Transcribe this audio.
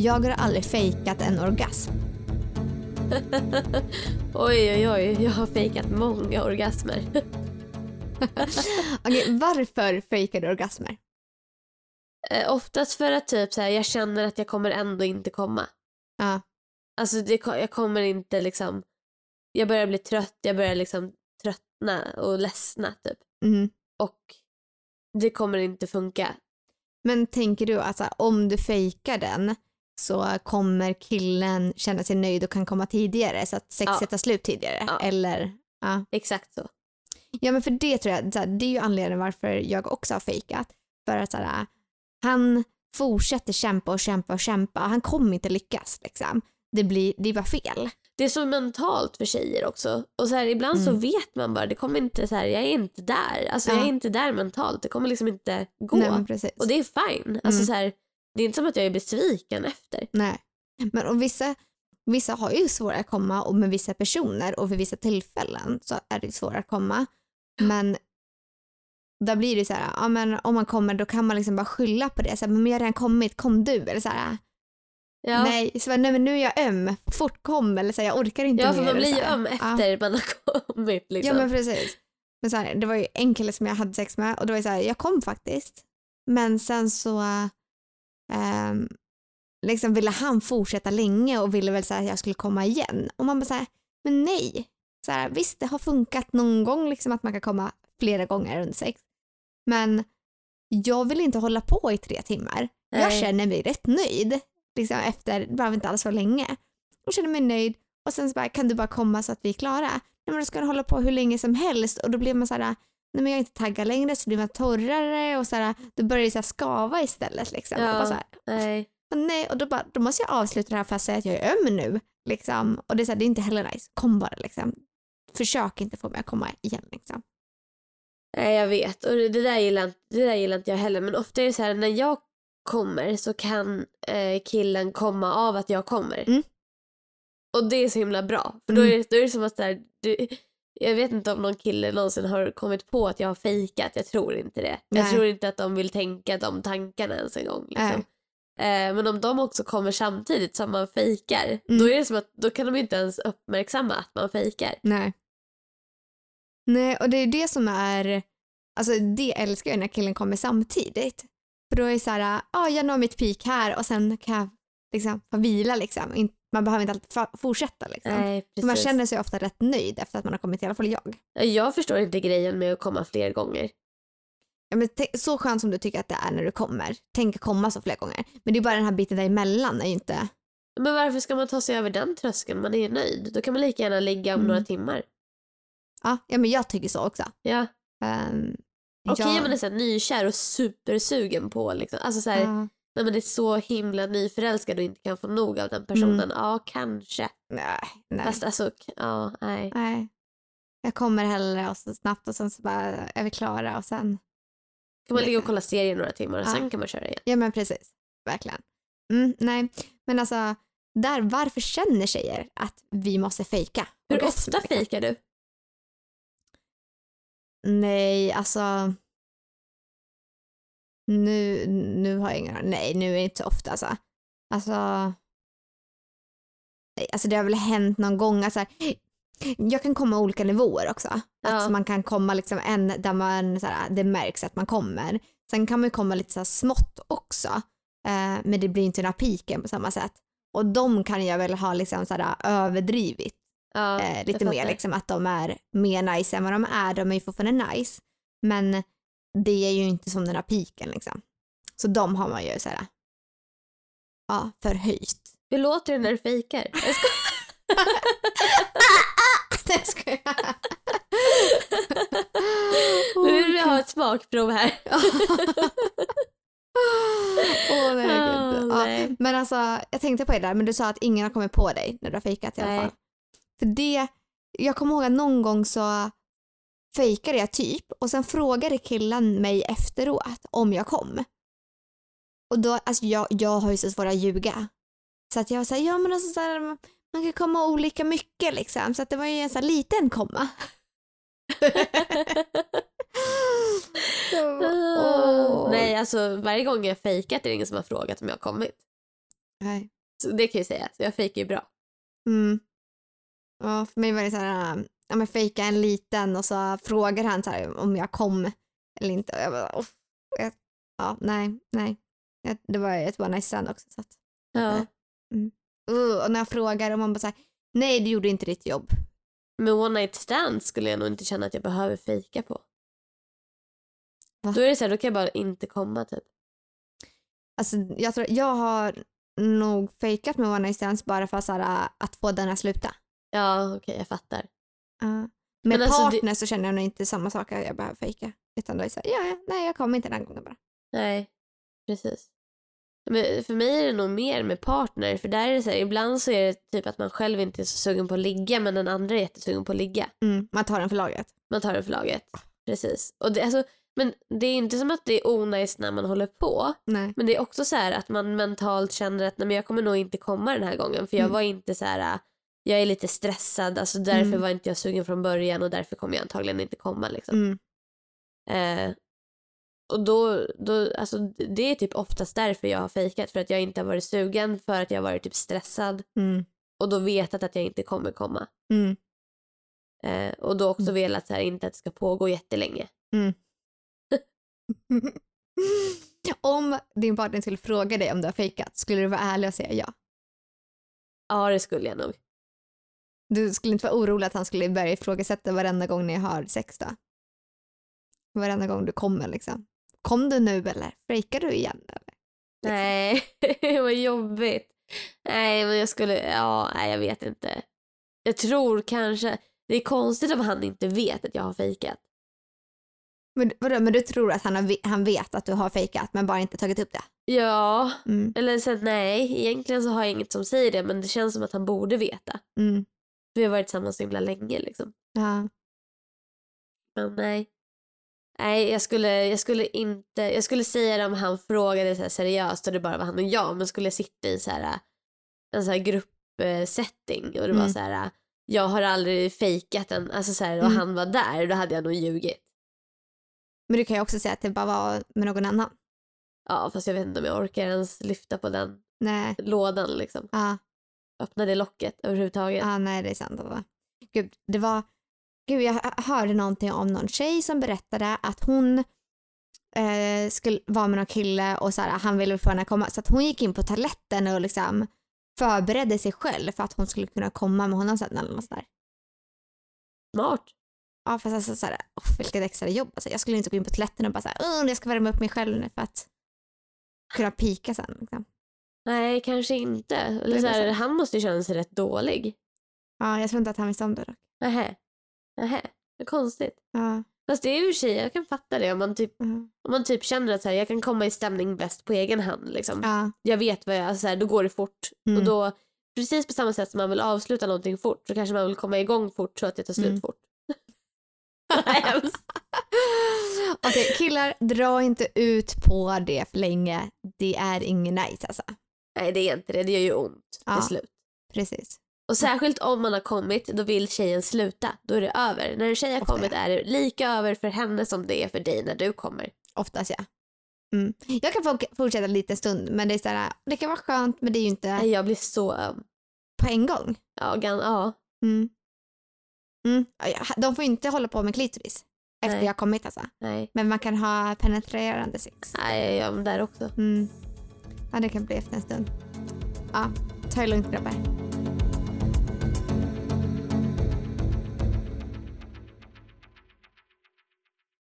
Jag har aldrig fejkat en orgasm. oj, oj, oj. Jag har fejkat många orgasmer. Okej, varför fejkar du orgasmer? Eh, oftast för att typ så här, jag känner att jag kommer ändå inte komma. Ja. Alltså det, jag kommer inte liksom, jag börjar bli trött, jag börjar liksom tröttna och ledsna typ. Mm. Och det kommer inte funka. Men tänker du att så här, om du fejkar den så kommer killen känna sig nöjd och kan komma tidigare så att sexet Ja. tar slut tidigare? Ja. Eller? Ja. Exakt så. ja men för det tror jag, så här, det är ju anledningen varför jag också har fejkat. För att så här, han fortsätter kämpa och kämpa och kämpa. Han kommer inte lyckas liksom. Det blir, det är bara fel. Det är så mentalt för tjejer också. Och så här, ibland så Mm. vet man bara, det kommer inte så här, jag är inte där. Alltså jag Ja. är inte där mentalt, det kommer liksom inte gå. Nej. Och det är fine. Alltså Mm. så här, det är inte som att jag är besviken efter. Nej. Men och vissa, vissa har ju svårare att komma och med vissa personer och vid vissa tillfällen så är det svårare att komma. Men där blir det så här, ja, men om man kommer då kan man liksom bara skylla på det. Så här, men jag har redan kommit, kom du? Eller så här, Ja, nej, så bara, nej men nu är jag öm, fort kom eller så här, jag orkar inte ja mer. för man blir ju här. öm Ja. efter man har kommit. Liksom. Ja men precis. Men så här, det var ju en kille som jag hade sex med och det var ju så här, jag kom faktiskt. Men sen så ehm, liksom ville han fortsätta länge och ville väl säga att jag skulle komma igen. Och man bara så här, men nej. Så här, visst det har funkat någon gång liksom att man kan komma flera gånger under sex. Men jag vill inte hålla på i tre timmar. Jag Nej. känner mig rätt nöjd. Liksom efter, det behöver inte alls vara länge. Jag känner mig nöjd och sen så bara, kan du bara komma så att vi är klara? Nej men då ska du hålla på hur länge som helst och då blir man så här, nej men jag är inte taggad längre så blir man torrare och så här, då börjar det så skava istället liksom. Ja. Och bara så här, Nej. "Men nej, och då, bara, då måste jag avsluta det här för att säga att jag är öm nu. Liksom. Och det är, så här, det är inte heller nice. Kom bara liksom. Försök inte få mig att komma igen liksom. Nej jag vet och det där, gillar, inte- det där gillar inte jag heller men ofta är det så här när jag kommer så kan eh, killen komma av att jag kommer. Mm. Och det är så himla bra för då Mm. är, det- då är det som att så här, du, jag vet inte om någon kille någonsin har kommit på att jag har fejkat, jag tror inte det. Jag Nej. tror inte att de vill tänka de tankarna ens en gång. Liksom. Eh, men om de också kommer samtidigt som man fejkar, Mm. då är det som att då kan de inte ens uppmärksamma att man fejkar. Nej. Nej, och det är det som är, alltså det älskar jag när killen kommer samtidigt. För då är det så här, ja ah, jag når mitt peak här och sen kan jag liksom få vila liksom. In- Man behöver inte alltid fortsätta liksom. Nej, man känner sig ofta rätt nöjd efter att man har kommit, i alla fall jag. Ja, Jag förstår inte grejen med att komma fler gånger. Ja, men så skönt som du tycker att det är när du kommer. Tänk komma så flera gånger. Men det är bara den här biten däremellan är ju inte... Men varför ska man ta sig över den tröskeln? Man är ju nöjd. Då kan man lika gärna ligga om Mm. några timmar. Ja, ja men jag tycker så också. Ja. Um, Okej om man är så här nykär och supersugen på liksom. Alltså så här, Ja, när man är så himla nyförälskad och inte kan få nog av den personen. Mm. Ja, kanske. nej, nej. Fast alltså, ja, nej. nej. Jag kommer hellre och så snabbt och sen så bara är vi klara och sen... Kan man ligga och kolla serier några timmar och Ja. sen kan man köra igen. Ja men precis. Verkligen. Mm, nej, men alltså där, varför känner tjejer att vi måste fejka? Hur ofta fejkar du? Nej, alltså. Nu, nu har jag ingen. Nej, nu är det inte så ofta alltså. Alltså. Alltså det har väl hänt någon gång. Alltså, jag kan komma olika nivåer också. Ja. Att man kan komma liksom en där man, så här, det märks att man kommer. Sen kan man ju komma lite så här smått också. Eh, men det blir inte några piken på samma sätt. Och de kan jag väl ha liksom så här, överdrivit Ja, eh, lite mer liksom att de är mer nice än vad de är. De är ju fortfarande nice. Men det är ju inte som den här piken liksom. Så de har man ju såhär, ja, förhöjt. Hur låter det när du fejkar? Jag skojar. Nej, ska jag. Nu vill vi ha ett smakprov här. Åh, nej, gud. Ah, ja, men alltså, jag tänkte på det där, men du sa att ingen har kommit på dig när du har fejkat i alla fall. För det, jag kommer ihåg att någon gång så fejkade jag typ och sen frågade killen mig efteråt om jag kom. Och då, alltså jag, jag har ju så svårt att ljuga. Så att jag var såhär, ja men alltså så här, man kan komma olika mycket liksom. Så att det var ju en sån liten komma. Så, åh. Nej, alltså varje gång jag fejkat är det ingen som har frågat om jag har kommit. Nej. Så det kan jag ju säga. Så jag fejkar ju bra. Mm. Ja, för mig var det så här, ja men fejka en liten och så frågar han så här om jag kom eller inte. Och jag bara, "Uff." jag, ja, nej, nej. Jag- Det var ett one night stand också. Så att, Ja. uh, och när jag frågar och man bara så här, nej du gjorde inte ditt jobb. Men one night stand skulle jag nog inte känna att jag behöver fejka på. Va? Då är det så här, då kan jag bara inte komma typ. Alltså, jag, tror, jag har nog fejkat med one night stands bara för så här, att få den att sluta. Ja, okej, jag fattar. Uh, med Men alltså, partner så känner jag nog inte samma sak jag behöver fejka. Utan då är det så här, ja, ja, nej jag kommer inte den gången bara. Nej, precis. Men för mig är det nog mer med partner, för där är det så här, ibland så är det typ att man själv inte är så sugen på att ligga, men den andra är jättesugen på att ligga. Mm, man tar den för laget. Man tar det för laget. Precis. Och det, alltså, men det är inte som att det är onajs när man håller på, Nej. men det är också så här att man mentalt känner att nej, men jag kommer nog inte komma den här gången, för jag Mm. var inte så här, jag är lite stressad, alltså därför Mm. var inte jag sugen från början och därför kommer jag antagligen inte komma. Liksom. Mm. Eh, och då, då, alltså det är typ oftast därför jag har fejkat, för att jag inte har varit sugen, för att jag har varit typ stressad Mm. och då vetat att jag inte kommer komma. Mm. Eh, och då också Mm. velat så här, inte att det ska pågå jättelänge. om din partner skulle fråga dig om du har fejkat, skulle du vara ärlig och säga ja? Ja, det skulle jag nog. Du skulle inte vara orolig att han skulle börja ifrågasätta varenda gång ni har sex då? Varenda gång du kommer liksom. Kom du nu eller? Fejkar du igen eller? Nej, vad jobbigt. Nej, men jag skulle, ja, nej jag vet inte. Jag tror kanske, det är konstigt om han inte vet att jag har fejkat. Men, vadå, men du tror att han, har, han vet att du har fejkat men bara inte tagit upp det? Ja, Mm. eller så, nej, egentligen så har jag inget som säger det, men det känns som att han borde veta. Mm. Vi har varit tillsammans så himla länge liksom. Ja. Men nej. Nej, jag skulle, jag skulle inte, jag skulle säga det om han frågade så seriöst och det bara var han och jag, men skulle jag sitta i så här, en så här gruppsetting och det var Mm. så här, jag har aldrig fejkat en, alltså så här, och Mm. han var där, då hade jag nog ljugit. Men du kan ju också säga att det bara var med någon annan. Ja, fast jag vet inte om jag orkar ens lyfta på den Nej. lådan liksom. Ja, Öppna det locket överhuvudtaget. ja nej det är sant. Det var. Gud, det var... Gud, jag hö- hörde någonting om någon tjej som berättade att hon eh, skulle vara med någon kille och så här, han ville få henne att komma. Så att hon gick in på toaletten och liksom förberedde sig själv för att hon skulle kunna komma med honom sen eller något sånt där. Smart. Ja fast alltså såhär, oh, vilket extra jobb. Alltså, jag skulle inte gå in på toaletten och bara såhär, oh, jag ska värma upp mig själv nu för att kunna pika sen. Liksom. Nej, kanske inte. Eller så här, han måste ju känna sig rätt dålig. Ja, jag tror inte att han visste om det dock. Nähä. Nähä. Det är konstigt. Ja, Fast det är ju tjej, jag kan fatta det. Om man typ, ja, om man typ känner att så här, jag kan komma i stämning bäst på egen hand. Liksom. ja. Jag vet vad jag, alltså, så här, då går det fort. Mm. Och då, precis på samma sätt som man vill avsluta någonting fort så kanske man vill komma igång fort så att det tar slut Mm. fort. Okej, killar, dra inte ut på det för länge. Det är ingen nice alltså. Nej det är inte det, det gör ju ont Ja. till slut. Precis. Och särskilt om man har kommit, då vill tjejen sluta. Då är det över. När en tjej har Ofta, kommit är det lika över för henne som det är för dig när du kommer. Oftast ja. Mm. Jag kan få fortsätta lite stund men det är såhär, det kan vara skönt men det är ju inte Nej, Jag blir så öm. på en gång. Ja, gan, ja. Mm. Mm. Ja, De får ju inte hålla på med klitoris efter Nej. jag har kommit alltså. Nej, Men man kan ha penetrerande sex. Nej jag är där också. Mm. Ja, det kan bli efter en stund. Ja, ta det lugnt grabbar.